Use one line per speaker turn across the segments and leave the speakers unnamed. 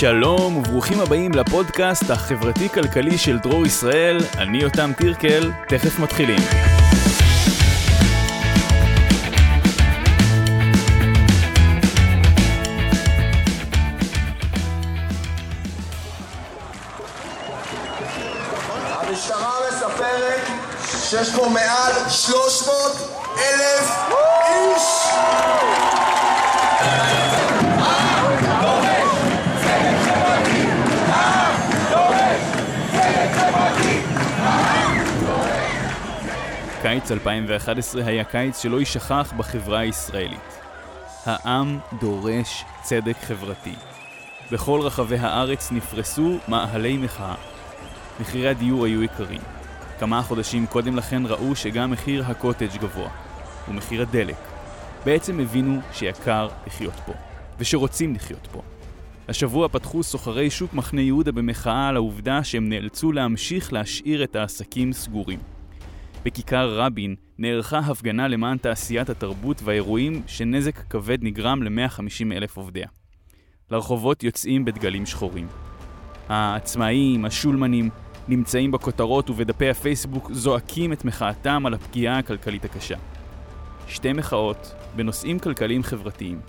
שלום וברוכים הבאים לפודקאסט החברתי-כלכלי של דרור ישראל, אני יותם טירקל, תכף מתחילים.
המשטרה מספרת שיש פה מעל 300 אלף
קיץ 2011 היה קיץ שלא יישכח בחברה הישראלית. העם דורש צדק חברתי. בכל רחבי הארץ נפרסו מאהלי מחאה. מחירי הדיור היו יקרים. כמה חודשים קודם לכן ראו שגם מחיר הקוטג' גבוה, ומחיר הדלק. בעצם הבינו שיקר לחיות פה, ושרוצים לחיות פה. השבוע פתחו סוחרי שוק מחנה יהודה במחאה על העובדה שהם נאלצו להמשיך להשאיר את העסקים סגורים. בכיכר רבין נערכה הפגנה למען תעשיית התרבות והאירועים שנזק כבד נגרם ל-150 אלף עובדיה. לרחובות יוצאים בדגלים שחורים. העצמאים, השולמנים, נמצאים בכותרות ובדפי הפייסבוק זועקים את מחאתם על הפגיעה הכלכלית הקשה. שתי מחאות בנושאים כלכליים חברתיים.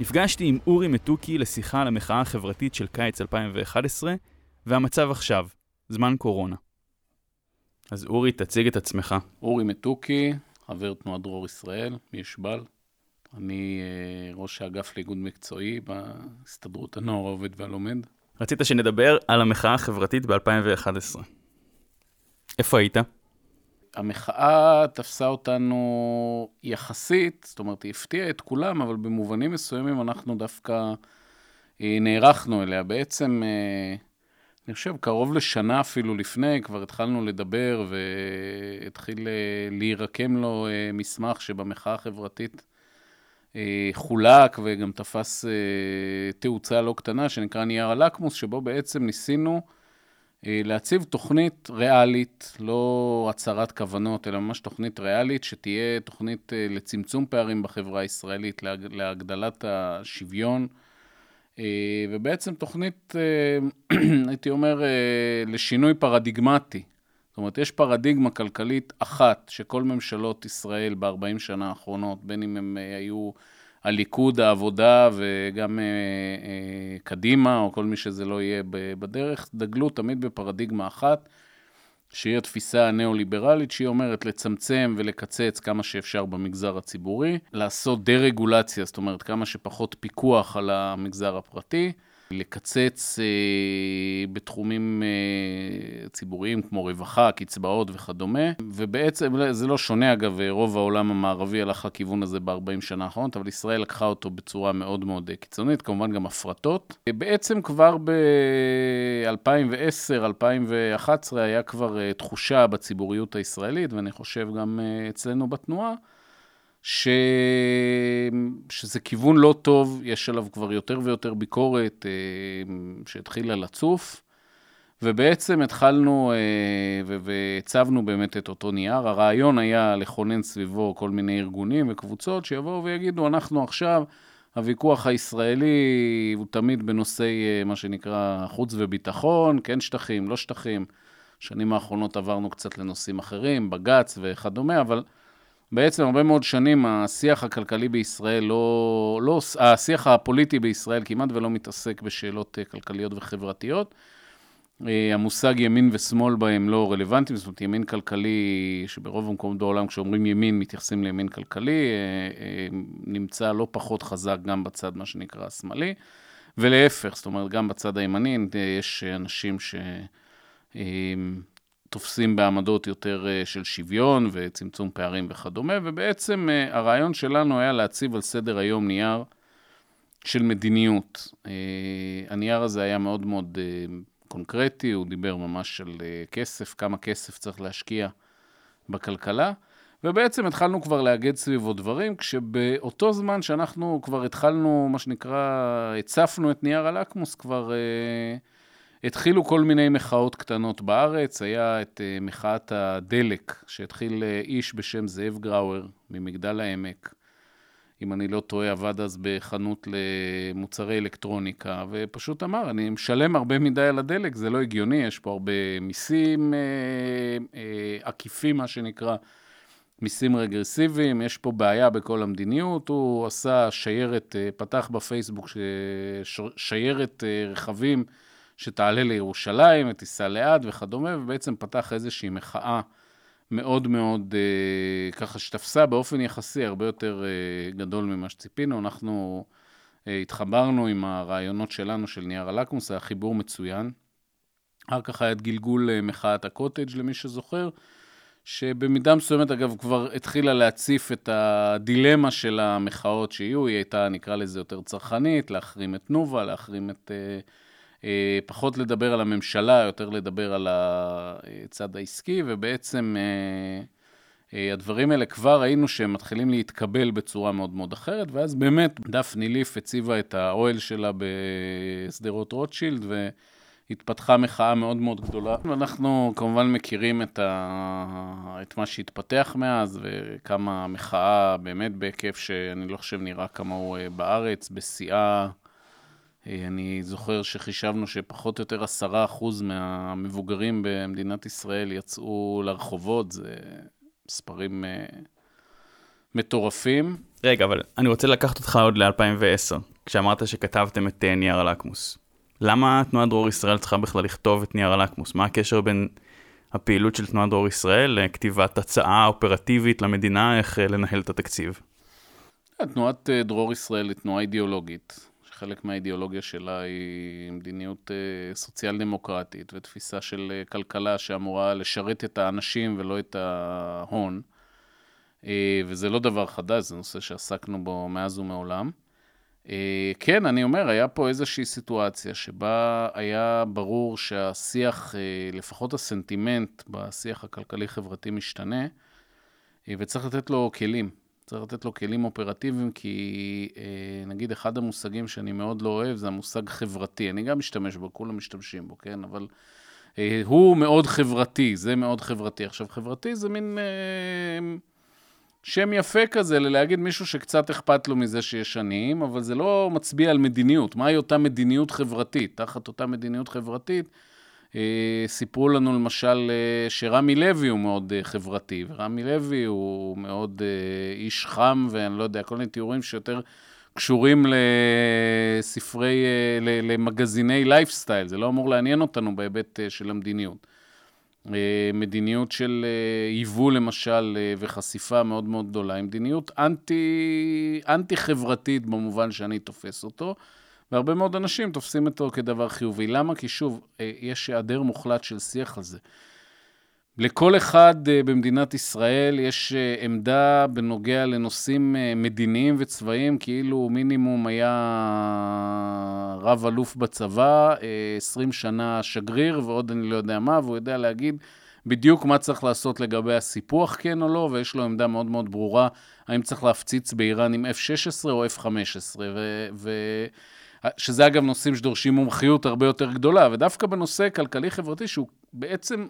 נפגשתי עם אורי מתוקי לשיחה על המחאה החברתית של קיץ 2011 והמצב עכשיו, זמן קורונה. אז אורי, תציג את עצמך.
אורי מתוקי, חבר תנועת דרור ישראל, מישבל. אני אה, ראש האגף לאיגוד מקצועי בהסתדרות הנוער העובד והלומד.
רצית שנדבר על המחאה החברתית ב-2011. איפה היית?
המחאה תפסה אותנו יחסית, זאת אומרת, היא הפתיעה את כולם, אבל במובנים מסוימים אנחנו דווקא אה, נערכנו אליה. בעצם, אה, אני חושב, קרוב לשנה אפילו לפני, כבר התחלנו לדבר והתחיל אה, להירקם לו אה, מסמך שבמחאה החברתית אה, חולק וגם תפס תאוצה לא קטנה, שנקרא נייר הלקמוס, שבו בעצם ניסינו להציב תוכנית ריאלית, לא הצהרת כוונות, אלא ממש תוכנית ריאלית, שתהיה תוכנית לצמצום פערים בחברה הישראלית, להג, להגדלת השוויון, ובעצם תוכנית, אה, הייתי אומר, אה, לשינוי פרדיגמטי. זאת אומרת, יש פרדיגמה כלכלית אחת שכל ממשלות ישראל ב-40 שנה האחרונות, בין אם הם אה, היו הליכוד, העבודה וגם אה, אה, קדימה, או כל מי שזה לא יהיה בדרך, דגלו תמיד בפרדיגמה אחת, שהיא התפיסה הניאו-ליברלית, שהיא אומרת לצמצם ולקצץ כמה שאפשר במגזר הציבורי, לעשות דה-רגולציה, זאת אומרת, כמה שפחות פיקוח על המגזר הפרטי, לקצץ אה, בתחומים אה, ציבוריים כמו רווחה, קצבאות וכדומה, ובעצם זה לא שונה אגב, רוב העולם המערבי הלך לכיוון הזה ב-40 שנה האחרונות, אבל ישראל לקחה אותו בצורה מאוד מאוד קיצונית, כמובן גם הפרטות. בעצם כבר ב-2010-2011 היה כבר אה, תחושה בציבוריות הישראלית, ואני חושב גם אה, אצלנו בתנועה, ש... שזה כיוון לא טוב, יש עליו כבר יותר ויותר ביקורת אה, שהתחילה לצוף, ובעצם התחלנו אה, והצבנו באמת את אותו נייר. הרעיון היה לכונן סביבו כל מיני ארגונים וקבוצות שיבואו ויגידו, אנחנו עכשיו, הוויכוח הישראלי הוא תמיד בנושאי אה, מה שנקרא חוץ וביטחון, כן שטחים, לא שטחים. שנים האחרונות עברנו קצת לנושאים אחרים, בג"ץ וכדומה, אבל... בעצם הרבה מאוד שנים השיח הכלכלי בישראל לא, לא, השיח הפוליטי בישראל כמעט ולא מתעסק בשאלות כלכליות וחברתיות. המושג ימין ושמאל בהם לא רלוונטיים, זאת אומרת ימין כלכלי, שברוב המקומות בעולם כשאומרים ימין מתייחסים לימין כלכלי, נמצא לא פחות חזק גם בצד מה שנקרא השמאלי, ולהפך, זאת אומרת גם בצד הימני יש אנשים ש... תופסים בעמדות יותר אה, של שוויון וצמצום פערים וכדומה, ובעצם אה, הרעיון שלנו היה להציב על סדר היום נייר של מדיניות. אה, הנייר הזה היה מאוד מאוד קונקרטי, הוא דיבר ממש על כסף, כמה כסף צריך להשקיע בכלכלה, ובעצם התחלנו כבר לאגד סביבו דברים, כשבאותו זמן שאנחנו כבר התחלנו, מה שנקרא, הצפנו את נייר הלקמוס, כבר... התחילו כל מיני מחאות קטנות בארץ, היה את uh, מחאת הדלק, שהתחיל uh, איש בשם זאב גראואר ממגדל העמק, אם אני לא טועה, עבד אז בחנות למוצרי אלקטרוניקה, ופשוט אמר, אני משלם הרבה מדי על הדלק, זה לא הגיוני, יש פה הרבה מיסים אה, אה, עקיפים, מה שנקרא, מיסים רגרסיביים, יש פה בעיה בכל המדיניות. הוא עשה שיירת, אה, פתח בפייסבוק שיירת אה, רכבים שתעלה לירושלים, ותיסע לאט וכדומה, ובעצם פתח איזושהי מחאה. מאוד מאוד, אה, ככה שתפסה באופן יחסי הרבה יותר אה, גדול ממה שציפינו. אנחנו אה, התחברנו עם הרעיונות שלנו של נייר הלקמוס, היה חיבור מצוין. אחר כך היה את גלגול אה, מחאת הקוטג', למי שזוכר, שבמידה מסוימת, אגב, כבר התחילה להציף את הדילמה של המחאות שיהיו, היא הייתה, נקרא לזה, יותר צרכנית, להחרים את תנובה, להחרים את... אה, פחות לדבר על הממשלה, יותר לדבר על הצד העסקי, ובעצם אה, אה, הדברים האלה כבר ראינו שהם מתחילים להתקבל בצורה מאוד מאוד אחרת, ואז באמת דפני ליף הציבה את האוהל שלה בשדרות רוטשילד, והתפתחה מחאה מאוד מאוד גדולה. ואנחנו כמובן מכירים את, ה... את מה שהתפתח מאז, וכמה המחאה באמת בהיקף שאני לא חושב נראה כמוהו בארץ, בשיאה. אה, אני זוכר שחישבנו שפחות או יותר עשרה אחוז מהמבוגרים במדינת ישראל יצאו לרחובות, זה מספרים uh, מטורפים.
רגע, אבל אני רוצה לקחת אותך עוד ל-2010, כשאמרת שכתבתם את uh, נייר הלקמוס. למה תנועת דרור ישראל צריכה בכלל לכתוב את נייר הלקמוס? מה הקשר בין הפעילות של תנועת דרור ישראל לכתיבת הצעה אופרטיבית למדינה איך לנהל את התקציב?
תנועת דרור ישראל היא תנועה אידיאולוגית. חלק מהאידיאולוגיה שלה היא מדיניות אה, סוציאל דמוקרטית ותפיסה של אה, כלכלה שאמורה לשרת את האנשים ולא את ההון. אה, וזה לא דבר חדש, זה נושא שעסקנו בו מאז ומעולם. כן, אני אומר, היה פה איזושהי סיטואציה שבה היה ברור שהשיח, לפחות הסנטימנט בשיח הכלכלי-חברתי משתנה, וצריך לתת לו כלים. צריך לתת לו כלים אופרטיביים, כי אה, נגיד אחד המושגים שאני מאוד לא אוהב זה המושג חברתי. אני גם משתמש בו, כולם משתמשים בו, כן? אבל אה, הוא מאוד חברתי, זה מאוד חברתי. עכשיו, חברתי זה מין אה, שם יפה כזה, להגיד מישהו שקצת אכפת לו מזה שיש עניים, אבל זה לא מצביע על מדיניות. מהי אותה מדיניות חברתית? תחת אותה מדיניות חברתית, סיפרו לנו למשל אה, שרמי לוי הוא מאוד אה, חברתי, ורמי לוי הוא מאוד איש חם, ואני לא יודע, כל מיני תיאורים שיותר קשורים לספרי, למגזיני לייפסטייל, זה לא אמור לעניין אותנו בהיבט של המדיניות. מדיניות של היוו למשל וחשיפה מאוד מאוד גדולה, היא מדיניות אנטי, אנטי-חברתית במובן שאני תופס אותו. והרבה מאוד אנשים תופסים אותו כדבר חיובי. למה? כי שוב, אה, יש היעדר מוחלט של שיח על זה. לכל אחד אה, במדינת ישראל יש אה, עמדה בנוגע לנושאים מדיניים וצבאיים, כאילו מינימום היה רב-אלוף בצבא, 20 שנה שגריר ועוד אני לא יודע מה, והוא יודע להגיד בדיוק מה צריך לעשות לגבי הסיפוח, כן או לא, ויש לו עמדה מאוד מאוד ברורה, האם צריך להפציץ באיראן עם F-16 או F-15. ו- ו- שזה אגב נושאים שדורשים מומחיות הרבה יותר גדולה, ודווקא בנושא כלכלי-חברתי, שהוא בעצם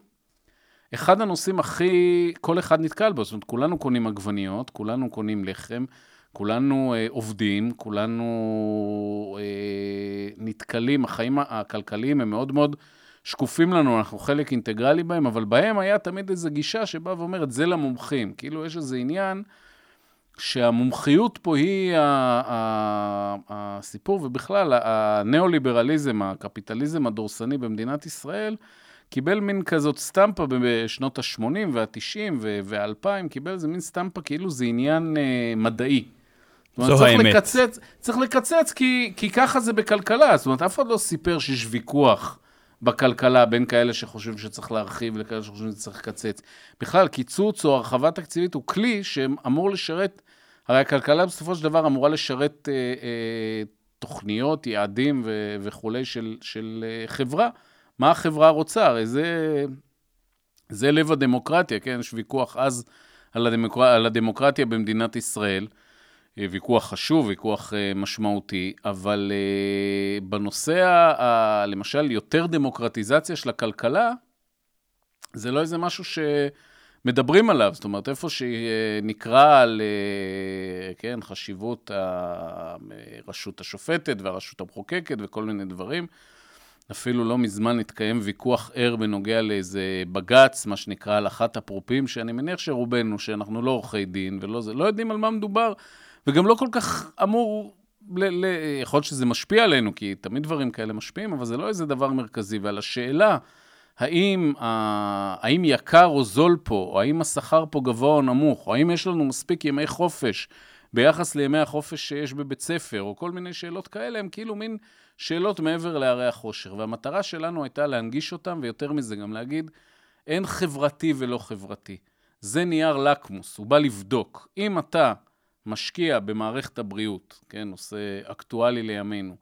אחד הנושאים הכי, כל אחד נתקל בו, זאת אומרת, כולנו קונים עגבניות, כולנו קונים לחם, כולנו אה, עובדים, כולנו אה, נתקלים, החיים הכלכליים הם מאוד מאוד שקופים לנו, אנחנו חלק אינטגרלי בהם, אבל בהם היה תמיד איזו גישה שבאה ואומרת, זה למומחים. כאילו, יש איזה עניין... שהמומחיות פה היא הסיפור, ובכלל, הניאו-ליברליזם, הקפיטליזם הדורסני במדינת ישראל, קיבל מין כזאת סטמפה בשנות ה-80 וה-90 וה-2000, קיבל איזה מין סטמפה כאילו זה עניין אה, מדעי.
זו האמת.
לקצץ, צריך לקצץ כי, כי ככה זה בכלכלה, זאת אומרת, אף אחד לא סיפר שיש ויכוח בכלכלה בין כאלה שחושבים שצריך להרחיב לכאלה שחושבים שצריך לקצץ. בכלל, קיצוץ או הרחבה תקציבית הוא כלי שאמור לשרת הרי הכלכלה בסופו של דבר אמורה לשרת אה, אה, תוכניות, יעדים ו- וכולי של, של אה, חברה. מה החברה רוצה? הרי זה, זה לב הדמוקרטיה, כן? יש ויכוח אז על, הדמוקר... על הדמוקרטיה במדינת ישראל. אה, ויכוח חשוב, ויכוח אה, משמעותי, אבל אה, בנושא, ה, למשל, יותר דמוקרטיזציה של הכלכלה, זה לא איזה משהו ש... מדברים עליו, זאת אומרת, איפה שנקרא על, כן, חשיבות הרשות השופטת והרשות המחוקקת וכל מיני דברים, אפילו לא מזמן התקיים ויכוח ער בנוגע לאיזה בג"ץ, מה שנקרא הלכת אפרופים, שאני מניח שרובנו, שאנחנו לא עורכי דין ולא זה, לא יודעים על מה מדובר, וגם לא כל כך אמור, ל, ל, יכול להיות שזה משפיע עלינו, כי תמיד דברים כאלה משפיעים, אבל זה לא איזה דבר מרכזי. ועל השאלה, האם, האם יקר או זול פה, או האם השכר פה גבוה או נמוך, או האם יש לנו מספיק ימי חופש ביחס לימי החופש שיש בבית ספר, או כל מיני שאלות כאלה, הם כאילו מין שאלות מעבר להרי החושר. והמטרה שלנו הייתה להנגיש אותם, ויותר מזה, גם להגיד, אין חברתי ולא חברתי. זה נייר לקמוס, הוא בא לבדוק. אם אתה משקיע במערכת הבריאות, כן, נושא אקטואלי לימינו,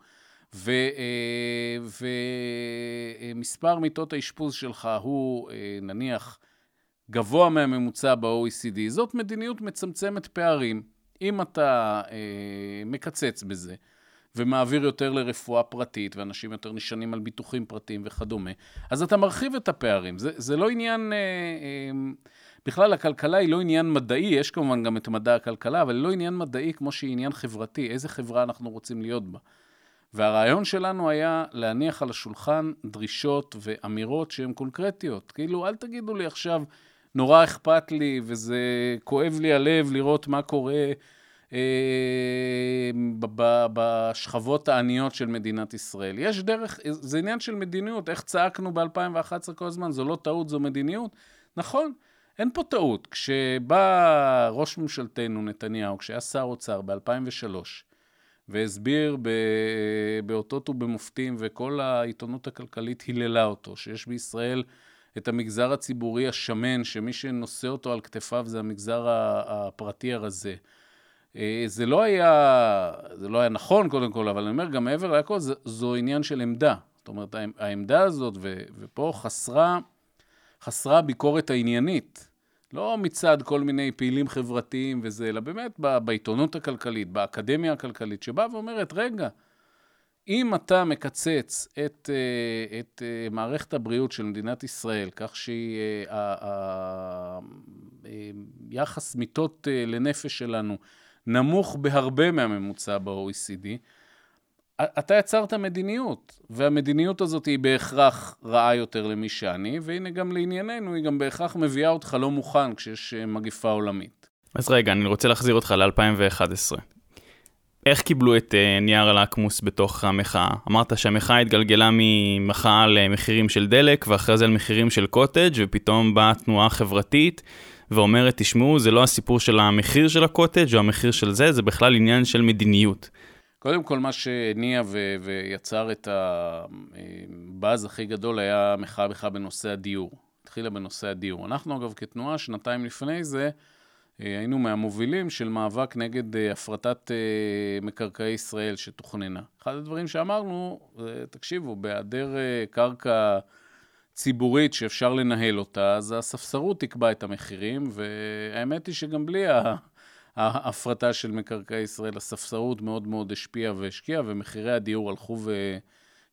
ומספר אה, מיטות האשפוז שלך הוא אה, נניח גבוה מהממוצע ב-OECD, זאת מדיניות מצמצמת פערים. אם אתה אה, מקצץ בזה ומעביר יותר לרפואה פרטית, ואנשים יותר נשענים על ביטוחים פרטיים וכדומה, אז אתה מרחיב את הפערים. זה, זה לא עניין... אה, אה, בכלל, הכלכלה היא לא עניין מדעי, יש כמובן גם את מדע הכלכלה, אבל היא לא עניין מדעי כמו שהיא עניין חברתי, איזה חברה אנחנו רוצים להיות בה. והרעיון שלנו היה להניח על השולחן דרישות ואמירות שהן קונקרטיות. כאילו, אל תגידו לי עכשיו, נורא אכפת לי וזה כואב לי הלב לראות מה קורה אה, בשכבות העניות של מדינת ישראל. יש דרך, זה עניין של מדיניות, איך צעקנו ב-2011 כל הזמן, זו לא טעות, זו מדיניות. נכון, אין פה טעות. כשבא ראש ממשלתנו, נתניהו, כשהיה שר אוצר ב-2003, והסביר באותות ובמופתים, וכל העיתונות הכלכלית היללה אותו, שיש בישראל את המגזר הציבורי השמן, שמי שנושא אותו על כתפיו זה המגזר הפרטי הרזה. אה, זה לא היה, זה לא היה נכון קודם כל, אבל אני אומר, גם מעבר לכל, זו עניין של עמדה. זאת אומרת, העמדה הזאת, ופה חסרה, חסרה ביקורת העניינית. לא מצד כל מיני פעילים חברתיים וזה, אלא באמת בעיתונות הכלכלית, באקדמיה הכלכלית, שבאה ואומרת, רגע, אם אתה מקצץ את, אה, את אה, מערכת הבריאות של מדינת ישראל, כך שהיא, היחס מיטות לנפש שלנו נמוך בהרבה מהממוצע ב-OECD, אתה יצרת מדיניות, והמדיניות הזאת היא בהכרח רעה יותר למי שאני, והנה גם לענייננו, היא גם בהכרח מביאה אותך לא מוכן כשיש אה, מגיפה עולמית.
אז רגע, אני רוצה להחזיר אותך ל-2011. איך קיבלו את uh, נייר הלקמוס בתוך המחאה? אמרת שהמחאה התגלגלה ממחאה למחירים של דלק, ואחרי זה על מחירים של קוטג', ופתאום באה תנועה חברתית ואומרת, תשמעו, זה לא הסיפור של המחיר של הקוטג' או המחיר של זה, זה בכלל עניין של מדיניות.
קודם כל, מה שהניע ו- ויצר את הבאז הכי גדול היה מחאה בכלל בנושא הדיור. התחילה בנושא הדיור. אנחנו, אגב, כתנועה, שנתיים לפני זה, אה, היינו מהמובילים של מאבק נגד אה, הפרטת אה, מקרקעי ישראל שתוכננה. אחד הדברים שאמרנו, תקשיבו, בהיעדר קרקע ציבורית שאפשר לנהל אותה, אז הספסרות תקבע את המחירים, והאמת היא שגם בלי ההפרטה של מקרקעי ישראל, הספסרות מאוד מאוד השפיעה והשקיעה, ומחירי הדיור הלכו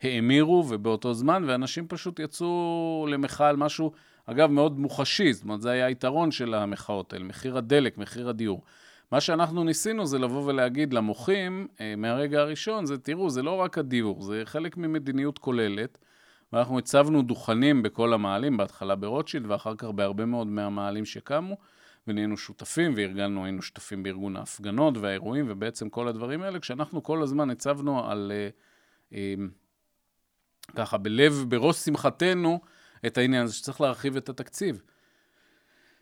והאמירו, ובאותו זמן, ואנשים פשוט יצאו למחאה על משהו, אגב, מאוד מוחשי, זאת אומרת, זה היה היתרון של המחאות האלה, מחיר הדלק, מחיר הדיור. מה שאנחנו ניסינו זה לבוא ולהגיד למוחים, אה, מהרגע הראשון, זה תראו, זה לא רק הדיור, זה חלק ממדיניות כוללת. ואנחנו הצבנו דוכנים בכל המאהלים, בהתחלה ברוטשילד ואחר כך בהרבה מאוד מהמאהלים שקמו, ונהיינו שותפים וארגנו, היינו שותפים בארגון ההפגנות והאירועים, ובעצם כל הדברים האלה, כשאנחנו כל הזמן הצבנו על, אה, אה, ככה, בלב, בראש שמחתנו, את העניין הזה שצריך להרחיב את התקציב.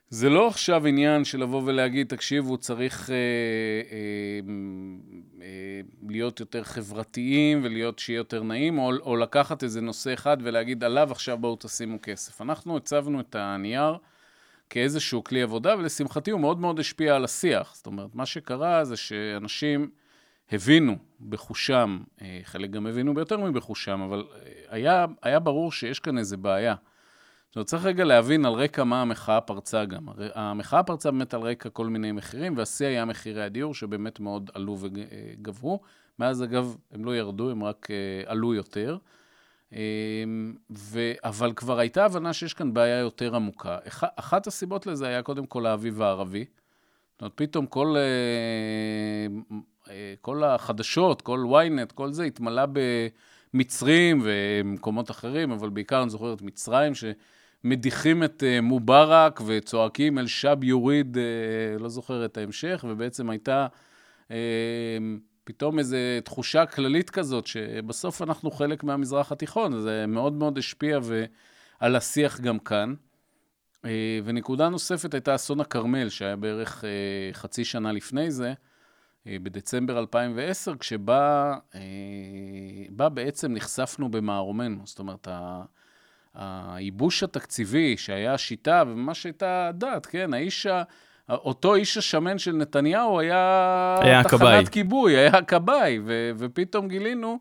זה לא עכשיו עניין של לבוא ולהגיד, תקשיבו, צריך אה, אה, אה, להיות יותר חברתיים ולהיות שיהיה יותר נעים, או, או לקחת איזה נושא אחד ולהגיד, עליו עכשיו בואו תשימו כסף. אנחנו הצבנו את הנייר כאיזשהו כלי עבודה, ולשמחתי הוא מאוד מאוד השפיע על השיח. זאת אומרת, מה שקרה זה שאנשים הבינו בחושם, אה, חלק גם הבינו ביותר מבחושם, אבל אה, היה, היה ברור שיש כאן איזה בעיה. עכשיו, צריך רגע להבין על רקע מה המחאה פרצה גם. המחאה פרצה באמת על רקע כל מיני מחירים, והשיא היה מחירי הדיור, שבאמת מאוד עלו וגברו. מאז, אגב, הם לא ירדו, הם רק אה, עלו יותר. ו... אבל כבר הייתה הבנה שיש כאן בעיה יותר עמוקה. אח... אחת הסיבות לזה היה קודם כל האביב הערבי. זאת אומרת, פתאום כל, כל החדשות, כל ynet, כל זה התמלא במצרים ומקומות אחרים, אבל בעיקר אני זוכר את מצרים, ש... מדיחים את uh, מובארק וצועקים אל שב יוריד, לא זוכר את ההמשך, ובעצם הייתה פתאום איזו תחושה כללית כזאת, שבסוף אנחנו חלק מהמזרח התיכון, זה מאוד מאוד השפיע ו... על השיח גם כאן. Uh, ונקודה נוספת הייתה אסון הכרמל, שהיה בערך uh, חצי שנה לפני זה, uh, בדצמבר 2010, כשבה uh, בעצם נחשפנו במערומנו. זאת אומרת, הייבוש התקציבי, שהיה השיטה, וממש הייתה הדת, כן, האיש, אותו איש השמן של נתניהו היה,
היה תחנת
הכבאי. כיבוי, היה הכבאי, ו- ופתאום גילינו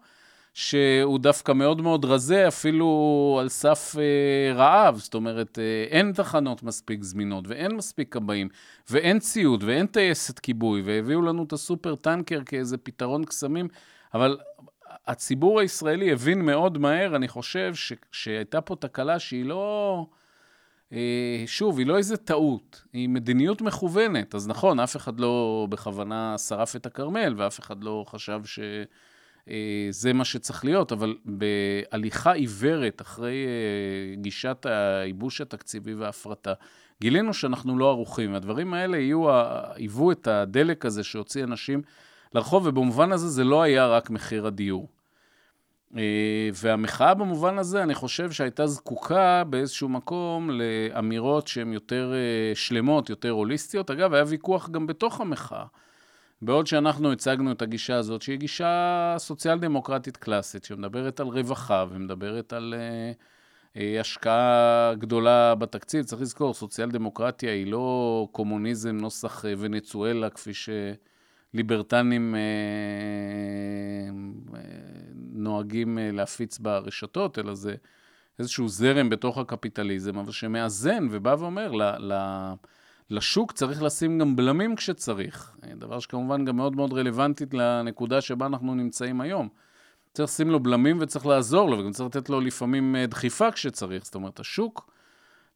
שהוא דווקא מאוד מאוד רזה, אפילו על סף אה, רעב, זאת אומרת, אה, אין תחנות מספיק זמינות, ואין מספיק כבאים, ואין ציוד, ואין טייסת כיבוי, והביאו לנו את הסופר טנקר כאיזה פתרון קסמים, אבל הציבור הישראלי הבין מאוד מהר, אני חושב, ש, שהייתה פה תקלה שהיא לא... אה, שוב, היא לא איזה טעות, היא מדיניות מכוונת. אז נכון, אף אחד לא בכוונה שרף את הכרמל, ואף אחד לא חשב שזה אה, מה שצריך להיות, אבל בהליכה עיוורת אחרי אה, גישת הייבוש התקציבי וההפרטה, גילינו שאנחנו לא ערוכים. הדברים האלה היוו את הדלק הזה שהוציא אנשים לרחוב, ובמובן הזה זה לא היה רק מחיר הדיור. אה, והמחאה במובן הזה, אני חושב שהייתה זקוקה באיזשהו מקום לאמירות שהן יותר אה, שלמות, יותר הוליסטיות. אגב, היה ויכוח גם בתוך המחאה. בעוד שאנחנו הצגנו את הגישה הזאת, שהיא גישה סוציאל-דמוקרטית קלאסית, שמדברת על רווחה ומדברת על uh, uh, השקעה גדולה בתקציב. צריך לזכור, סוציאל-דמוקרטיה היא לא קומוניזם נוסח ונצואלה, כפי ש... ליברטנים אה, אה, נוהגים אה, להפיץ ברשתות, אלא זה איזשהו זרם בתוך הקפיטליזם, אבל שמאזן ובא ואומר, ל, ל, לשוק צריך לשים גם בלמים כשצריך. דבר שכמובן גם מאוד מאוד רלוונטית לנקודה שבה אנחנו נמצאים היום. צריך לשים לו בלמים וצריך לעזור לו, וגם צריך לתת לו לפעמים דחיפה כשצריך. זאת אומרת, השוק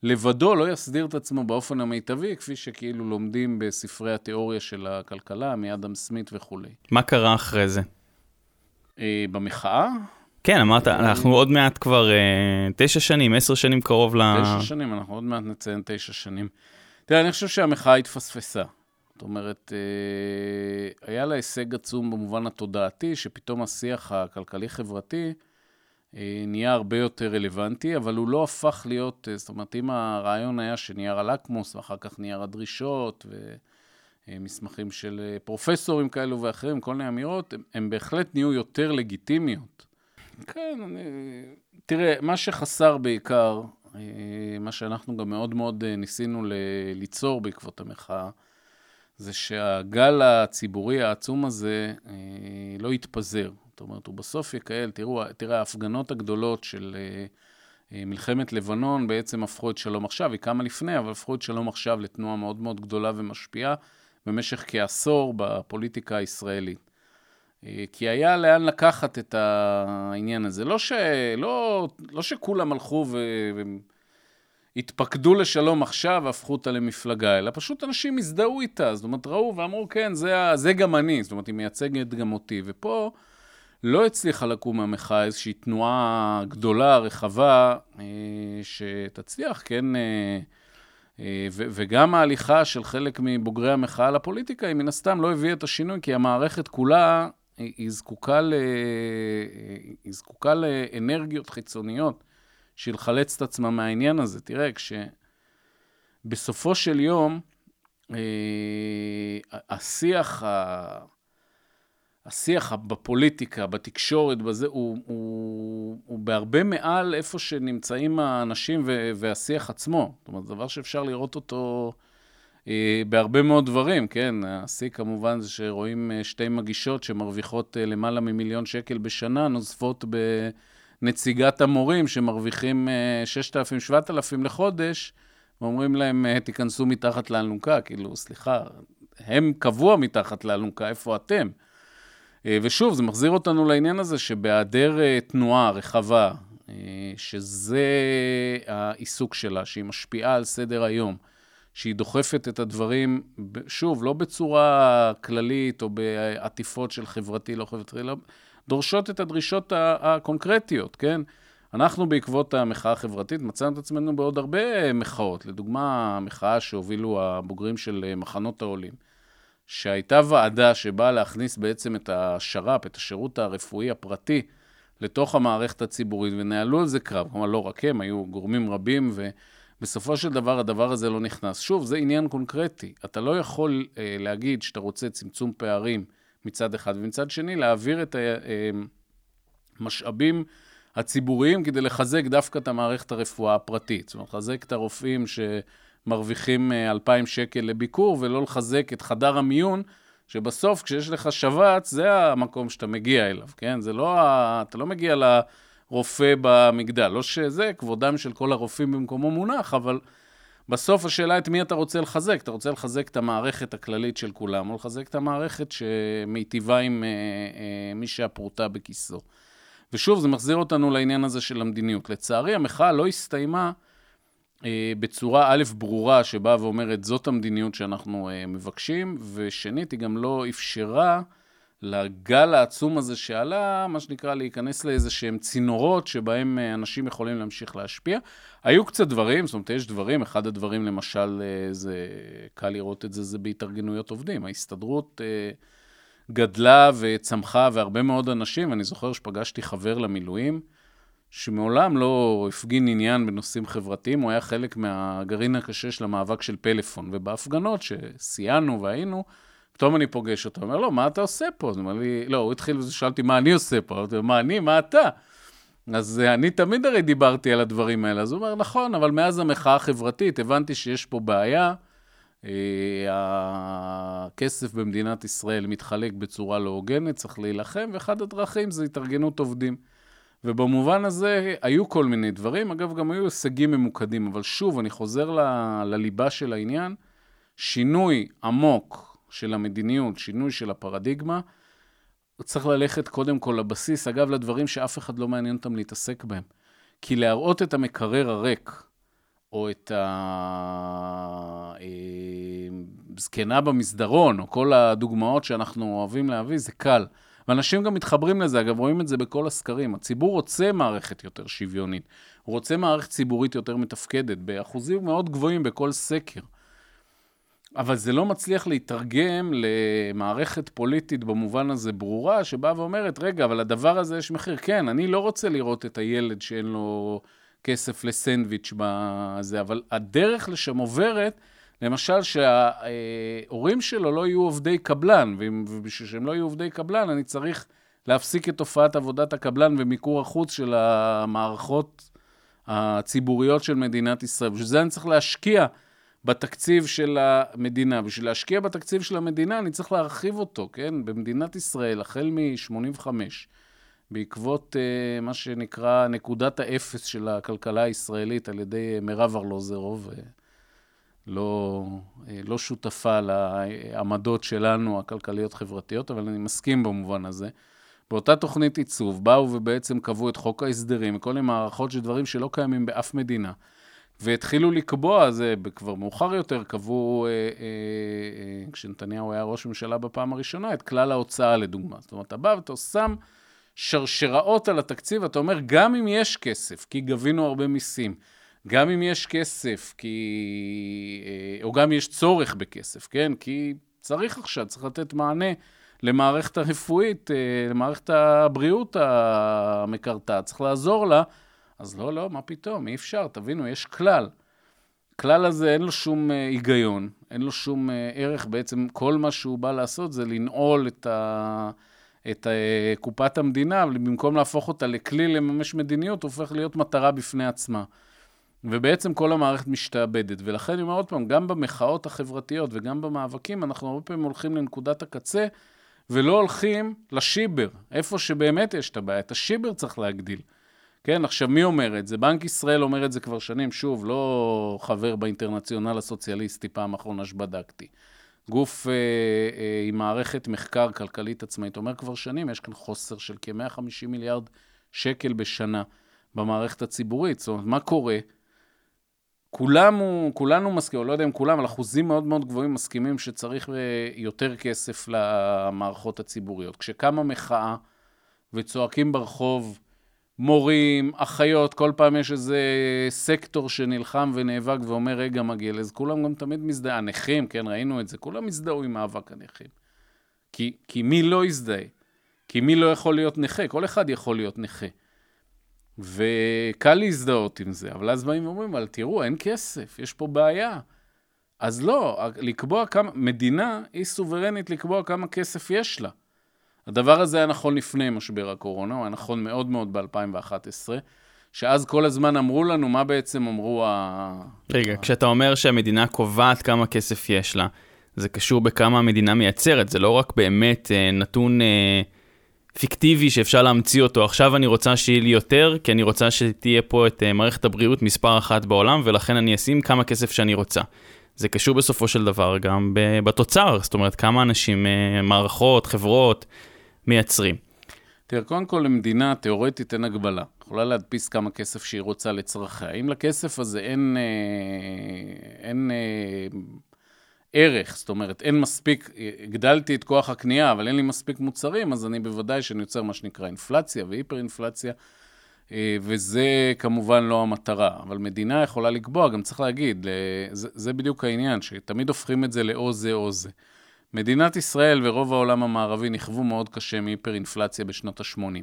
לבדו לא יסדיר את עצמו באופן המיטבי, כפי שכאילו לומדים בספרי התיאוריה של הכלכלה, מאדם סמית וכולי.
מה קרה אחרי זה?
אה, במחאה?
כן, אמרת, אנחנו עוד מעט כבר אה, תשע שנים, עשר שנים קרוב ל...
תשע שנים, אנחנו עוד מעט נציין תשע שנים. תראה, אני חושב שהמחאה התפספסה. זאת אומרת, אה, היה לה הישג עצום במובן התודעתי, שפתאום השיח הכלכלי-חברתי, נהיה הרבה יותר רלוונטי, אבל הוא לא הפך להיות, אה, זאת אומרת, אם הרעיון היה שנייר הלקמוס, ואחר כך נייר הדרישות, ומסמכים של אה, פרופסורים כאלו ואחרים, כל מיני אמירות, הם, הם בהחלט נהיו יותר לגיטימיות. כן, אני... תראה, מה שחסר בעיקר, מה שאנחנו גם מאוד מאוד ניסינו ליצור בעקבות המחאה, זה שהגל הציבורי העצום הזה לא יתפזר. זאת אומרת, הוא בסוף יקהל, תראו, תראה, ההפגנות הגדולות של uh, מלחמת לבנון בעצם הפכו את שלום עכשיו, היא קמה לפני, אבל הפכו את שלום עכשיו לתנועה מאוד מאוד גדולה ומשפיעה במשך כעשור בפוליטיקה הישראלית. Uh, כי היה לאן לקחת את העניין הזה. לא, ש, לא, לא שכולם הלכו ו... התפקדו לשלום עכשיו והפכו אותה למפלגה, אלא פשוט אנשים הזדהו איתה, זאת אומרת, ראו ואמרו, כן, זה, זה גם אני, זאת אומרת, היא מייצגת גם אותי. ופה לא הצליחה לקום מהמחאה איזושהי תנועה גדולה, רחבה, אה, שתצליח, כן, אה, אה, וגם ההליכה של חלק מבוגרי המחאה לפוליטיקה, היא מן הסתם לא הביאה את השינוי, כי המערכת כולה, היא זקוקה, ל... היא זקוקה לאנרגיות חיצוניות בשביל לחלץ את עצמה מהעניין הזה. תראה, כשבסופו של יום, השיח ה... השיח בפוליטיקה, בתקשורת, בזה, הוא, הוא, הוא בהרבה מעל איפה שנמצאים האנשים והשיח עצמו. זאת אומרת, זה דבר שאפשר לראות אותו אה, בהרבה מאוד דברים, כן? השיא כמובן זה שרואים אה, שתי מגישות שמרוויחות אה, למעלה ממיליון שקל בשנה, נוזפות בנציגת המורים שמרוויחים אה, 6,000-7,000 לחודש, ואומרים להם, אה, תיכנסו מתחת לאלונקה. כאילו, סליחה, הם קבוע מתחת לאלונקה, איפה אתם? אה, ושוב, זה מחזיר אותנו לעניין הזה שבהיעדר אה, תנועה רחבה, שזה העיסוק שלה, שהיא משפיעה על סדר היום, שהיא דוחפת את הדברים, שוב, לא בצורה כללית או בעטיפות של חברתי, לא חברתי, לא, דורשות את הדרישות הקונקרטיות, כן? אנחנו בעקבות המחאה החברתית מצאנו את עצמנו בעוד הרבה מחאות. לדוגמה, המחאה שהובילו הבוגרים של מחנות העולים, שהייתה ועדה שבאה להכניס בעצם את השר"פ, את השירות הרפואי הפרטי, לתוך המערכת הציבורית, ונהלו על זה קרב. כלומר, לא רק הם, היו גורמים רבים, ובסופו של דבר הדבר הזה לא נכנס. שוב, זה עניין קונקרטי. אתה לא יכול אה, להגיד שאתה רוצה צמצום פערים מצד אחד, ומצד שני, להעביר את המשאבים אה, הציבוריים כדי לחזק דווקא את המערכת הרפואה הפרטית. זאת אומרת, לחזק את הרופאים שמרוויחים 2,000 אה, שקל לביקור, ולא לחזק את חדר המיון, שבסוף, כשיש לך שבץ, זה המקום שאתה מגיע אליו, כן? זה לא, ה... אתה לא מגיע לרופא במגדל. לא שזה כבודם של כל הרופאים במקומו מונח, אבל בסוף השאלה את מי אתה רוצה לחזק. אתה רוצה לחזק את המערכת הכללית של כולם, או לחזק את המערכת שמיטיבה עם אה, אה, מי שהפרוטה בכיסו. ושוב, זה מחזיר אותנו לעניין הזה של המדיניות. לצערי, המחאה לא הסתיימה בצורה א', ברורה, שבאה ואומרת, זאת המדיניות שאנחנו אה, מבקשים, ושנית, היא גם לא אפשרה לגל העצום הזה שעלה, מה שנקרא, להיכנס לאיזה שהם צינורות שבהם אה, אנשים יכולים להמשיך להשפיע. היו קצת דברים, זאת אומרת, יש דברים, אחד הדברים, למשל, אה, זה, קל לראות את זה, זה בהתארגנויות עובדים. ההסתדרות... אה, גדלה וצמחה, והרבה מאוד אנשים, אני זוכר שפגשתי חבר למילואים, שמעולם לא הפגין עניין בנושאים חברתיים, הוא היה חלק מהגרעין הקשה של המאבק של פלאפון. ובהפגנות שסייענו והיינו, פתאום אני פוגש אותו, אומר לו, מה אתה עושה פה? אז הוא אומר לי, לא, הוא התחיל ושאלתי, מה אני עושה פה? אמרתי מה אני? מה אתה? אז אני תמיד הרי דיברתי על הדברים האלה. אז הוא אומר, נכון, אבל מאז המחאה החברתית הבנתי שיש פה בעיה. הכסף במדינת ישראל מתחלק בצורה לא הוגנת, צריך להילחם, ואחד הדרכים זה התארגנות עובדים. ובמובן הזה היו כל מיני דברים, אגב, גם היו הישגים ממוקדים, אבל שוב, אני חוזר ל, לליבה של העניין, שינוי עמוק של המדיניות, שינוי של הפרדיגמה, צריך ללכת קודם כל לבסיס, אגב, לדברים שאף אחד לא מעניין אותם להתעסק בהם. כי להראות את המקרר הריק, או את הזקנה אה, במסדרון, או כל הדוגמאות שאנחנו אוהבים להביא, זה קל. ואנשים גם מתחברים לזה, אגב, רואים את זה בכל הסקרים. הציבור רוצה מערכת יותר שוויונית, הוא רוצה מערכת ציבורית יותר מתפקדת, באחוזים מאוד גבוהים בכל סקר. אבל זה לא מצליח להתרגם למערכת פוליטית במובן הזה ברורה, שבאה ואומרת, רגע, אבל לדבר הזה יש מחיר. כן, אני לא רוצה לראות את הילד שאין לו... כסף לסנדוויץ' בזה, אבל הדרך לשם עוברת, למשל שההורים שלו לא יהיו עובדי קבלן, ובשביל שהם לא יהיו עובדי קבלן, אני צריך להפסיק את תופעת עבודת הקבלן ומיקור החוץ של המערכות הציבוריות של מדינת ישראל. בשביל זה אני צריך להשקיע בתקציב של המדינה. בשביל להשקיע בתקציב של המדינה, אני צריך להרחיב אותו, כן? במדינת ישראל, החל מ-85', בעקבות uh, מה שנקרא נקודת האפס של הכלכלה הישראלית על ידי מירב ארלוזרוב, uh, לא, uh, לא שותפה לעמדות שלנו, הכלכליות-חברתיות, אבל אני מסכים במובן הזה. באותה תוכנית עיצוב באו ובעצם קבעו את חוק ההסדרים, כל מיני מערכות של דברים שלא קיימים באף מדינה. והתחילו לקבוע, זה כבר מאוחר יותר, קבעו, אה, אה, אה, כשנתניהו היה ראש ממשלה בפעם הראשונה, את כלל ההוצאה לדוגמה. זאת אומרת, אתה בא ואתה שם שרשראות על התקציב, אתה אומר, גם אם יש כסף, כי גבינו הרבה מיסים, גם אם יש כסף, כי... אה, או גם יש צורך בכסף, כן? כי צריך עכשיו, צריך לתת מענה למערכת הרפואית, אה, למערכת הבריאות המקרטעת, צריך לעזור לה. אז לא, לא, מה פתאום, אי אפשר, תבינו, יש כלל. הכלל הזה אין לו שום אה, היגיון, אין לו שום ערך, בעצם כל מה שהוא בא לעשות זה לנעול את ה... את uh, קופת המדינה, במקום להפוך אותה לכלי לממש מדיניות, הוא הופך להיות מטרה בפני עצמה. ובעצם כל המערכת משתעבדת. ולכן אני אומר עוד פעם, גם במחאות החברתיות וגם במאבקים, אנחנו הרבה פעמים הולכים לנקודת הקצה, ולא הולכים לשיבר, איפה שבאמת יש את הבעיה. את השיבר צריך להגדיל. כן, עכשיו, מי אומר את זה? בנק ישראל אומר את זה כבר שנים, שוב, לא חבר באינטרנציונל הסוציאליסטי, פעם אחרונה שבדקתי. גוף אה, אה, עם מערכת מחקר כלכלית עצמאית, אומר כבר שנים, יש כאן חוסר של כ-150 מיליארד שקל בשנה במערכת הציבורית. זאת אומרת, מה קורה? כולם, כולנו מסכימים, לא יודע אם כולם, אבל אחוזים מאוד מאוד גבוהים מסכימים שצריך אה, יותר כסף למערכות הציבוריות. כשקמה מחאה וצועקים ברחוב, מורים, אחיות, כל פעם יש איזה סקטור שנלחם ונאבק ואומר, רגע, מגעיל, אז כולם גם תמיד מזדהים, הנכים, כן, ראינו את זה, כולם הזדהו עם מאבק הנכים. כי, כי מי לא יזדהה? כי מי לא יכול להיות נכה? כל אחד יכול להיות נכה. וקל להזדהות עם זה, אבל אז באים ואומרים, אבל תראו, אין כסף, יש פה בעיה. אז לא, לקבוע כמה, מדינה היא סוברנית לקבוע כמה כסף יש לה. הדבר הזה היה נכון לפני משבר הקורונה, הוא היה נכון מאוד מאוד ב-2011, שאז כל הזמן אמרו לנו, מה בעצם אמרו ה...
רגע, ה... כשאתה אומר שהמדינה קובעת כמה כסף יש לה, זה קשור בכמה המדינה מייצרת, זה לא רק באמת אה, נתון אה, פיקטיבי שאפשר להמציא אותו. עכשיו אני רוצה שיהיה לי יותר, כי אני רוצה שתהיה פה את אה, מערכת הבריאות מספר אחת בעולם, ולכן אני אשים כמה כסף שאני רוצה. זה קשור בסופו של דבר גם בתוצר, זאת אומרת, כמה אנשים, אה, מערכות, חברות, מייצרים.
תראה, קודם כל למדינה תיאורטית אין הגבלה. יכולה להדפיס כמה כסף שהיא רוצה לצרכיה. אם לכסף הזה אין, אה, אין אה, ערך, זאת אומרת, אין מספיק, הגדלתי את כוח הקנייה, אבל אין לי מספיק מוצרים, אז אני בוודאי שאני יוצר מה שנקרא אינפלציה והיפר-אינפלציה, אה, וזה כמובן לא המטרה. אבל מדינה יכולה לקבוע, גם צריך להגיד, זה, זה בדיוק העניין, שתמיד הופכים את זה לאו זה או זה. מדינת ישראל ורוב העולם המערבי נכוו מאוד קשה מהיפר-אינפלציה בשנות ה-80.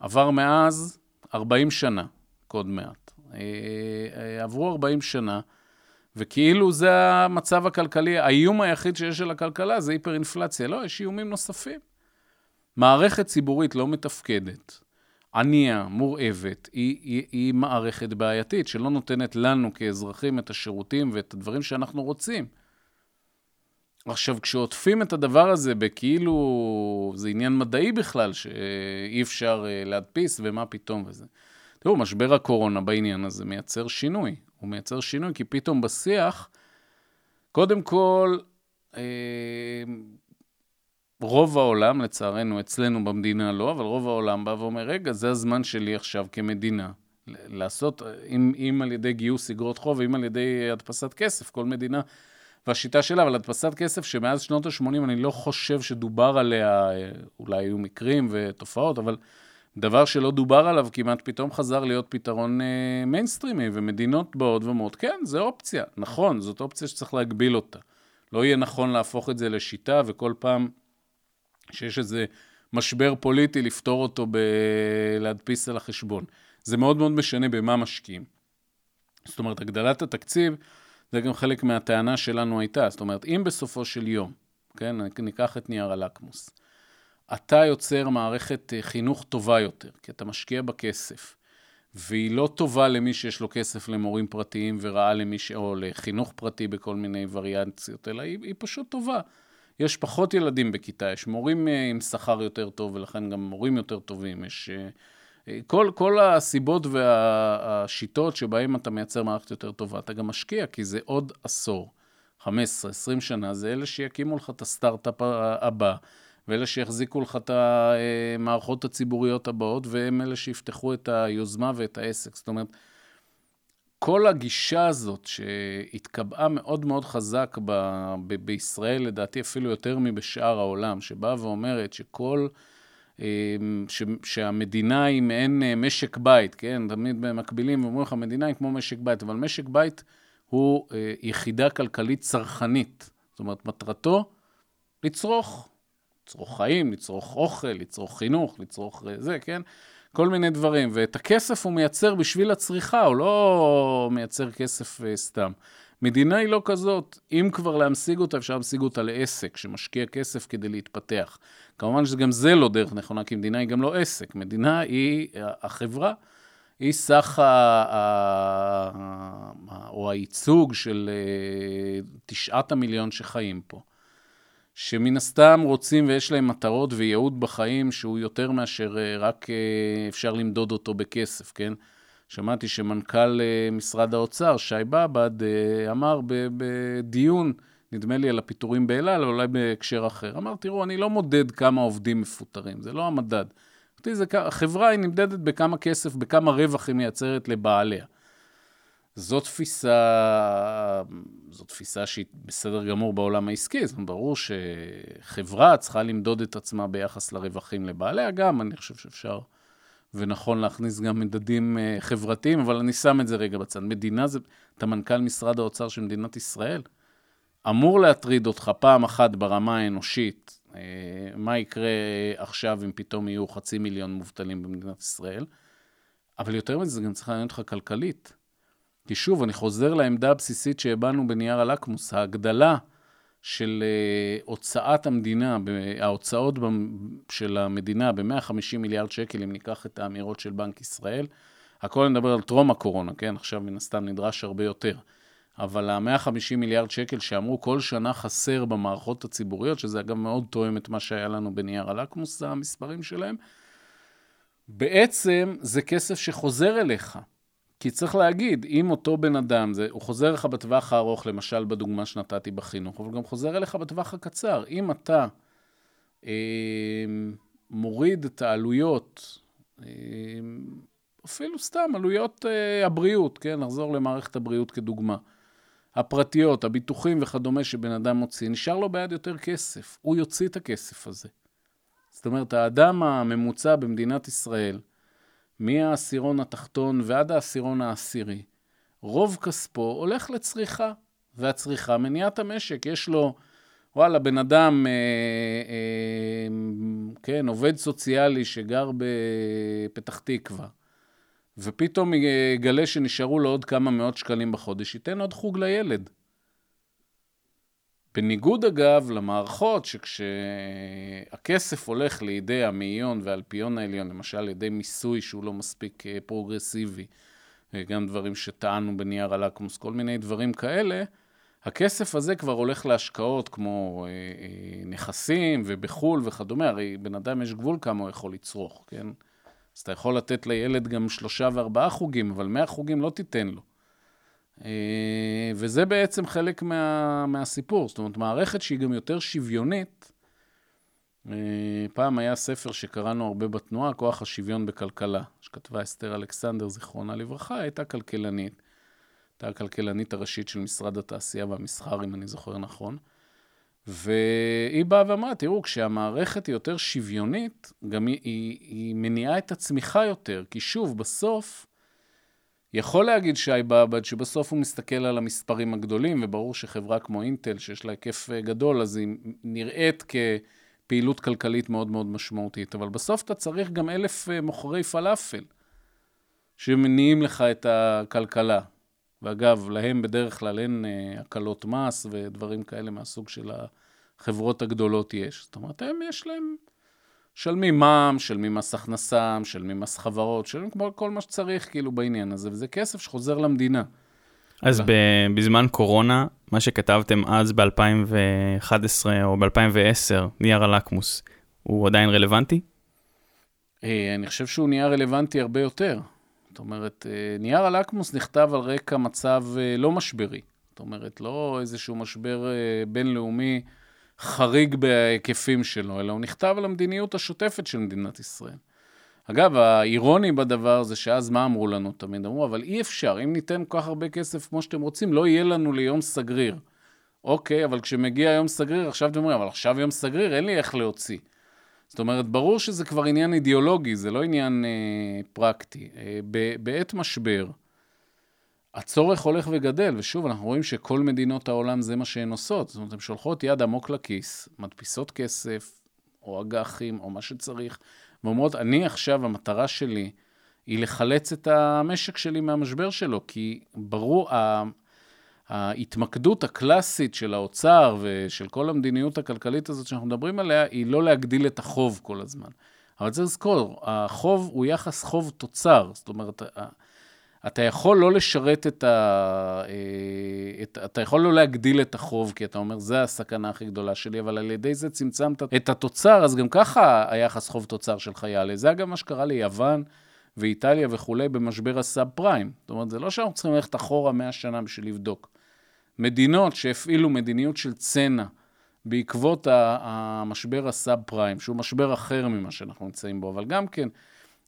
עבר מאז 40 שנה, קוד מעט. אה, אה, עברו 40 שנה, וכאילו זה המצב הכלכלי, האיום היחיד שיש על הכלכלה זה היפר-אינפלציה. לא, יש איומים נוספים. מערכת ציבורית לא מתפקדת, ענייה, מורעבת, היא, היא, היא מערכת בעייתית, שלא נותנת לנו כאזרחים את השירותים ואת הדברים שאנחנו רוצים. עכשיו, כשעוטפים את הדבר הזה בכאילו, זה עניין מדעי בכלל, שאי אפשר אה, להדפיס, ומה פתאום וזה. תראו, משבר הקורונה בעניין הזה מייצר שינוי. הוא מייצר שינוי, כי פתאום בשיח, קודם כל, אה, רוב העולם, לצערנו, אצלנו במדינה לא, אבל רוב העולם בא ואומר, רגע, זה הזמן שלי עכשיו כמדינה. לעשות, אם, אם על ידי גיוס אגרות חוב, אם על ידי הדפסת כסף, כל מדינה והשיטה שלה, אבל הדפסת כסף שמאז שנות ה-80 אני לא חושב שדובר עליה, אולי היו מקרים ותופעות, אבל דבר שלא דובר עליו כמעט פתאום חזר להיות פתרון אה, מיינסטרימי, ומדינות באות ואומרות, כן, זה אופציה. נכון, זאת אופציה שצריך להגביל אותה. לא יהיה נכון להפוך את זה לשיטה, וכל פעם שיש איזה משבר פוליטי, לפתור אותו בלהדפיס על החשבון. זה מאוד מאוד משנה במה משקיעים. זאת אומרת, הגדלת התקציב, זה גם חלק מהטענה שלנו הייתה. זאת אומרת, אם בסופו של יום, כן, ניקח את נייר הלקמוס, אתה יוצר מערכת אה, חינוך טובה יותר, כי אתה משקיע בכסף, והיא לא טובה למי שיש לו כסף למורים פרטיים ורעה למי ש... או לחינוך פרטי בכל מיני וריאנציות, אלא היא, היא פשוט טובה. יש פחות ילדים בכיתה, יש מורים אה, עם שכר יותר טוב, ולכן גם מורים יותר טובים, יש... אה, כל, כל הסיבות והשיטות שבהן אתה מייצר מערכת יותר טובה, אתה גם משקיע, כי זה עוד עשור, 15-20 שנה, זה אלה שיקימו לך את הסטארט-אפ הבא, ואלה שיחזיקו לך את המערכות הציבוריות הבאות, והם אלה שיפתחו את היוזמה ואת העסק. זאת אומרת, כל הגישה הזאת שהתקבעה מאוד מאוד חזק ב- ב- בישראל, לדעתי אפילו יותר מבשאר העולם, שבאה ואומרת שכל... אמ, ש, שהמדינה היא מעין אה, משק בית, כן? תמיד במקבילים ואומרים לך, המדינה היא כמו משק בית, אבל משק בית הוא אה, יחידה כלכלית צרכנית. זאת אומרת, מטרתו לצרוך, לצרוך חיים, לצרוך אוכל, לצרוך חינוך, לצרוך אה, זה, כן? כל מיני דברים. ואת הכסף הוא מייצר בשביל הצריכה, הוא לא מייצר כסף סתם. מדינה היא לא כזאת. אם כבר להמשיג אותה, אפשר להמשיג אותה לעסק שמשקיע כסף כדי להתפתח. כמובן שגם זה לא דרך נכונה, כי מדינה היא גם לא עסק. מדינה היא, החברה, היא סך ה... או הייצוג של אה, תשעת המיליון שחיים פה. שמן הסתם רוצים ויש להם מטרות וייעוד בחיים שהוא יותר מאשר אה, רק אה, אפשר למדוד אותו בכסף, כן? שמעתי שמנכ"ל משרד האוצר, שי באב"ד, אמר בדיון, נדמה לי על הפיטורים באל על, אולי בהקשר אחר. אמר, תראו, אני לא מודד כמה עובדים מפוטרים, זה לא המדד. החברה היא נמדדת בכמה כסף, בכמה רווח היא מייצרת לבעליה. זו תפיסה, זו תפיסה שהיא בסדר גמור בעולם העסקי, זאת אומרת, ברור שחברה צריכה למדוד את עצמה ביחס לרווחים לבעליה גם, אני חושב שאפשר ונכון להכניס גם מדדים אה, חברתיים, אבל אני שם את זה רגע בצד. מדינה זה, אתה מנכ"ל משרד האוצר של מדינת ישראל, אמור להטריד אותך פעם אחת ברמה האנושית, אה, מה יקרה עכשיו אם פתאום יהיו חצי מיליון מובטלים במדינת ישראל, אבל יותר מזה, זה גם צריך לעניין אותך כלכלית. כי שוב, אני חוזר לעמדה הבסיסית שהבענו בנייר הלקמוס, ההגדלה של uh, הוצאת המדינה, ההוצאות של המדינה ב-150 מיליארד שקל, אם ניקח את האמירות של בנק ישראל, הכל נדבר על טרום הקורונה, כן? עכשיו מן הסתם נדרש הרבה יותר. אבל ה-150 מיליארד שקל שאמרו כל שנה חסר במערכות הציבוריות, שזה אגב מאוד תואם את מה שהיה לנו בנייר הלקמוס, המספרים שלהם, בעצם זה כסף שחוזר אליך. כי צריך להגיד, אם אותו בן אדם, זה, הוא חוזר לך בטווח הארוך, למשל בדוגמה שנתתי בחינוך, אבל גם חוזר אליך בטווח הקצר. אם אתה אה, מוריד את העלויות, אה, אפילו סתם עלויות אה, הבריאות, כן? נחזור למערכת הבריאות כדוגמה. הפרטיות, הביטוחים וכדומה שבן אדם מוציא, נשאר לו ביד יותר כסף. הוא יוציא את הכסף הזה. זאת אומרת, האדם הממוצע במדינת ישראל, מהעשירון התחתון ועד העשירון העשירי, רוב כספו הולך לצריכה, והצריכה מניעת המשק. יש לו, וואלה, בן אדם, אה, אה, כן, עובד סוציאלי שגר בפתח תקווה, ופתאום יגלה שנשארו לו עוד כמה מאות שקלים בחודש, ייתן עוד חוג לילד. בניגוד אגב למערכות שכשהכסף הולך לידי המאיון והאלפיון העליון, למשל על ידי מיסוי שהוא לא מספיק אה, פרוגרסיבי, גם דברים שטענו בנייר הלקמוס, כל מיני דברים כאלה, הכסף הזה כבר הולך להשקעות כמו אה, אה, נכסים ובחו"ל וכדומה, הרי בן אדם יש גבול כמה הוא יכול לצרוך, כן? אז אתה יכול לתת לילד גם שלושה וארבעה חוגים, אבל מאה חוגים לא תיתן לו. אה, וזה בעצם חלק מה, מהסיפור. זאת אומרת, מערכת שהיא גם יותר שוויונית. אה, פעם היה ספר שקראנו הרבה בתנועה, כוח השוויון בכלכלה, שכתבה אסתר אלכסנדר, זיכרונה לברכה, הייתה כלכלנית. הייתה הכלכלנית הראשית של משרד התעשייה והמסחר, אם אני זוכר נכון. והיא באה ואמרה, תראו, כשהמערכת היא יותר שוויונית, גם היא, היא, היא מניעה את הצמיחה יותר, כי שוב, בסוף, יכול להגיד שי באב"ד שבסוף הוא מסתכל על המספרים הגדולים, וברור שחברה כמו אינטל, שיש לה היקף אה, גדול, אז היא נראית כפעילות כלכלית מאוד מאוד משמעותית. אבל בסוף אתה צריך גם אלף אה, מוכרי פלאפל, שמניעים לך את הכלכלה. ואגב, להם בדרך כלל אין אה, הקלות מס ודברים כאלה מהסוג של החברות הגדולות יש. זאת אומרת, הם יש להם... משלמים מע"מ, משלמים מס הכנסה, משלמים מס חברות, משלמים כמו כל מה שצריך כאילו בעניין הזה, וזה כסף שחוזר למדינה.
אז ב- בזמן קורונה, מה שכתבתם אז ב-2011 או ב-2010, נייר הלקמוס, הוא עדיין רלוונטי?
אה, אני חושב שהוא נהיה רלוונטי הרבה יותר. זאת אומרת, אה, נייר הלקמוס נכתב על רקע מצב אה, לא משברי. זאת אומרת, לא איזשהו משבר בינלאומי חריג בהיקפים שלו, אלא הוא נכתב על המדיניות השוטפת של מדינת ישראל. אגב, האירוני בדבר זה שאז מה אמרו לנו תמיד? אמרו, אבל אי אפשר, אם ניתן כל כך הרבה כסף כמו שאתם רוצים, לא יהיה לנו ליום סגריר. אוקיי, אבל כשמגיע יום סגריר, עכשיו אתם אומרים, אבל עכשיו יום סגריר, אין לי איך להוציא. זאת אומרת, ברור שזה כבר עניין אידיאולוגי, זה לא עניין אה, פרקטי. אה, בעת משבר, הצורך הולך וגדל, ושוב, אנחנו רואים שכל מדינות העולם זה מה שהן עושות. זאת אומרת, הן שולחות יד עמוק לכיס, מדפיסות כסף, או אג"חים, או מה שצריך, ואומרות, אני עכשיו, המטרה שלי היא לחלץ את המשק שלי מהמשבר שלו, כי ברור, ההתמקדות הקלאסית של האוצר ושל כל המדיניות הכלכלית הזאת שאנחנו מדברים עליה, היא לא להגדיל את החוב כל הזמן. אבל צריך לזכור, החוב הוא יחס חוב-תוצר. זאת אומרת, אתה יכול לא לשרת את ה... אה, את, אתה יכול לא להגדיל את החוב, כי אתה אומר, זה הסכנה הכי גדולה שלי, אבל על ידי זה צמצמת את התוצר, אז גם ככה היחס חוב-תוצר שלך יעלה. זה אגב מה שקרה ליוון ואיטליה וכולי במשבר הסאב פריים. זאת אומרת, זה לא שאנחנו צריכים ללכת אחורה 100 שנה בשביל לבדוק. מדינות שהפעילו מדיניות של צנע בעקבות המשבר הסאב פריים, שהוא משבר אחר ממה שאנחנו נמצאים בו, אבל גם כן,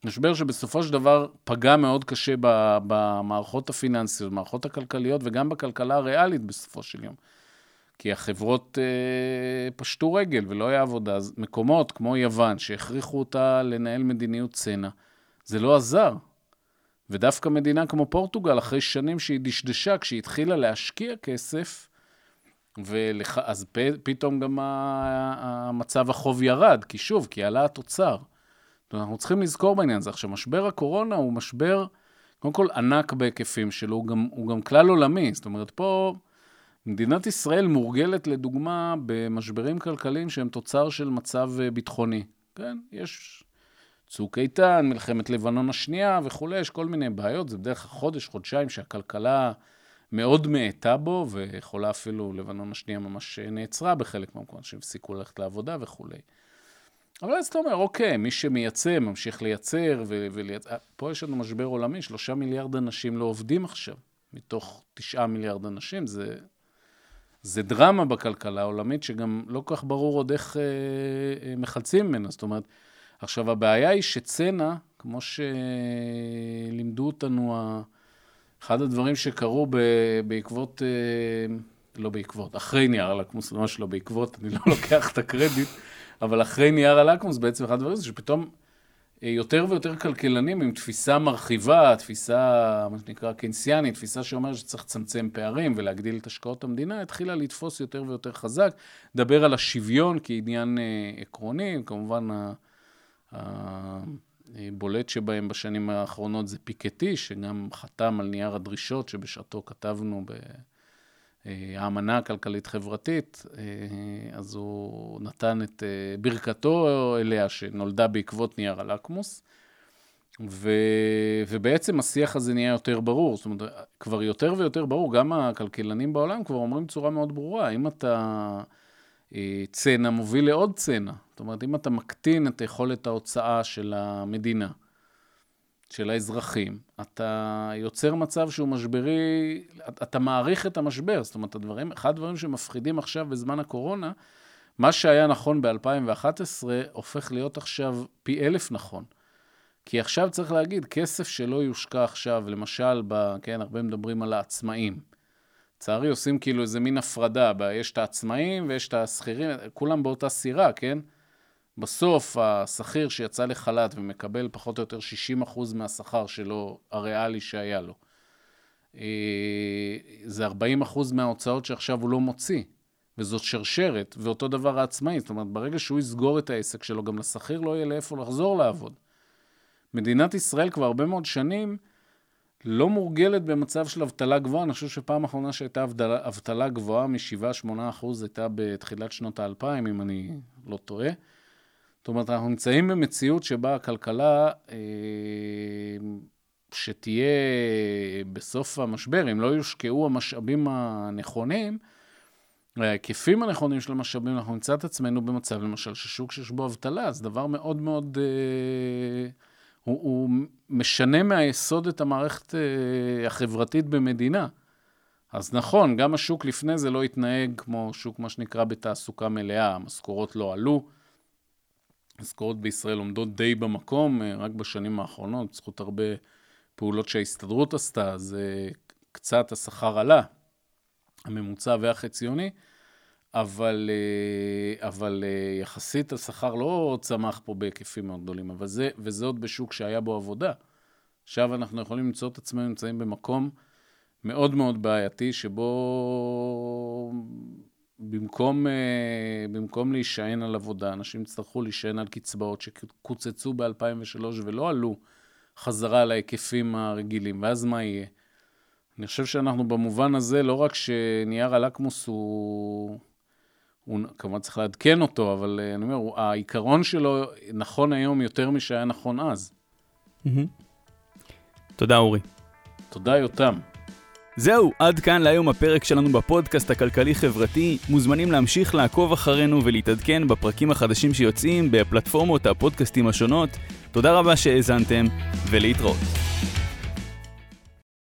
משבר שבסופו של דבר פגע מאוד קשה במערכות הפיננסיות, במערכות הכלכליות וגם בכלכלה הריאלית בסופו של יום. כי החברות אה, פשטו רגל ולא היה עבודה. אז מקומות כמו יוון, שהכריחו אותה לנהל מדיניות צנע, זה לא עזר. ודווקא מדינה כמו פורטוגל, אחרי שנים שהיא דשדשה, כשהיא התחילה להשקיע כסף, ולח... אז פ... פתאום גם המצב החוב ירד, כי שוב, כי עלה התוצר. אנחנו צריכים לזכור בעניין הזה. עכשיו, משבר הקורונה הוא משבר, קודם כל, ענק בהיקפים שלו, הוא גם, הוא גם כלל עולמי. זאת אומרת, פה מדינת ישראל מורגלת, לדוגמה, במשברים כלכליים שהם תוצר של מצב אה, ביטחוני. כן, יש צוק איתן, מלחמת לבנון השנייה וכולי, יש כל מיני בעיות. זה בדרך כלל חודש, חודשיים שהכלכלה מאוד מאטה בו, ויכולה אפילו, לבנון השנייה ממש נעצרה בחלק מהמקומות, שהם הפסיקו ללכת לעבודה וכולי. אבל אז אתה אומר, אוקיי, מי שמייצא, ממשיך לייצר, ו- ולייצר... פה יש לנו משבר עולמי, שלושה מיליארד אנשים לא עובדים עכשיו, מתוך תשעה מיליארד אנשים, זה, זה דרמה בכלכלה העולמית, שגם לא כל כך ברור עוד איך אה, אה, מחלצים ממנה. זאת אומרת, עכשיו, הבעיה היא שצנע, כמו שלימדו אותנו, אחד הדברים שקרו ב- בעקבות, אה, לא בעקבות, אחרי נייר הלקמוס, ממש לא בעקבות, אני לא לוקח את הקרדיט, אבל אחרי נייר הלקמוס, בעצם אחד הדברים זה שפתאום אה, יותר ויותר כלכלנים עם תפיסה מרחיבה, תפיסה, מה שנקרא קיינסיאנית, תפיסה שאומרת שצריך לצמצם פערים ולהגדיל את השקעות המדינה, התחילה לתפוס יותר ויותר חזק. דבר על השוויון כעניין אה, עקרוני, כמובן הבולט שבהם בשנים האחרונות זה פיקטי, שגם חתם על נייר הדרישות שבשעתו כתבנו ב... אה, האמנה הכלכלית-חברתית, אה, אז הוא נתן את אה, ברכתו אליה, שנולדה בעקבות נייר הלקמוס, ו, ובעצם השיח הזה נהיה יותר ברור. זאת אומרת, כבר יותר ויותר ברור, גם הכלכלנים בעולם כבר אומרים בצורה מאוד ברורה, אם אתה צנע מוביל לעוד צנע, זאת אומרת, אם אתה מקטין את יכולת ההוצאה של המדינה, של האזרחים, אתה יוצר מצב שהוא משברי, אתה מעריך את המשבר. זאת אומרת, הדברים, אחד הדברים שמפחידים עכשיו בזמן הקורונה, מה שהיה נכון ב-2011 הופך להיות עכשיו פי אלף נכון. כי עכשיו צריך להגיד, כסף שלא יושקע עכשיו, למשל, ב, כן, הרבה מדברים על העצמאים. לצערי עושים כאילו איזה מין הפרדה, יש את העצמאים ויש את השכירים, כולם באותה סירה, כן? בסוף השכיר שיצא לחל"ת ומקבל פחות או יותר 60% מהשכר שלו, הריאלי שהיה לו, אה, זה 40% מההוצאות שעכשיו הוא לא מוציא, וזאת שרשרת, ואותו דבר העצמאי. זאת אומרת, ברגע שהוא יסגור את העסק שלו, גם לשכיר לא יהיה לאיפה לחזור לעבוד. מדינת ישראל כבר הרבה מאוד שנים לא מורגלת במצב של אבטלה גבוהה. אני חושב שפעם אחרונה שהייתה אבטלה גבוהה מ-7-8% הייתה בתחילת שנות האלפיים, אם אני לא טועה. זאת אומרת, אנחנו נמצאים במציאות שבה הכלכלה, אה, שתהיה בסוף המשבר, אם לא יושקעו המשאבים הנכונים, ההיקפים הנכונים של המשאבים, אנחנו נמצא את עצמנו במצב, למשל, ששוק שיש בו אבטלה, זה דבר מאוד מאוד... אה, הוא, הוא משנה מהיסוד את המערכת אה, החברתית במדינה. אז נכון, גם השוק לפני זה לא התנהג כמו שוק, מה שנקרא, בתעסוקה מלאה, המשכורות לא עלו. המשכורות בישראל עומדות די במקום, אה, רק בשנים האחרונות, בזכות הרבה פעולות שההסתדרות עשתה, אז אה, קצת השכר עלה, הממוצע והחציוני, אבל, אה, אבל יחסית השכר לא צמח פה בהיקפים מאוד גדולים, אבל זה, וזה עוד בשוק שהיה בו עבודה. עכשיו אנחנו יכולים למצוא את עצמנו נמצאים במקום מאוד מאוד בעייתי, שבו במקום, אה, במקום להישען על עבודה, אנשים יצטרכו להישען על קצבאות שקוצצו ב-2003 ולא עלו חזרה להיקפים הרגילים, ואז מה יהיה? אני חושב שאנחנו במובן הזה, לא רק שנייר הלקמוס הוא... הוא כמובן צריך לעדכן אותו, אבל אה, אני אומר, העיקרון שלו נכון היום יותר משהיה נכון אז.
תודה, אורי.
תודה, יותם.
זהו, עד כאן להיום הפרק שלנו בפודקאסט הכלכלי-חברתי. מוזמנים להמשיך לעקוב אחרינו ולהתעדכן בפרקים החדשים שיוצאים בפלטפורמות הפודקאסטים השונות. תודה רבה שהאזנתם, ולהתראות.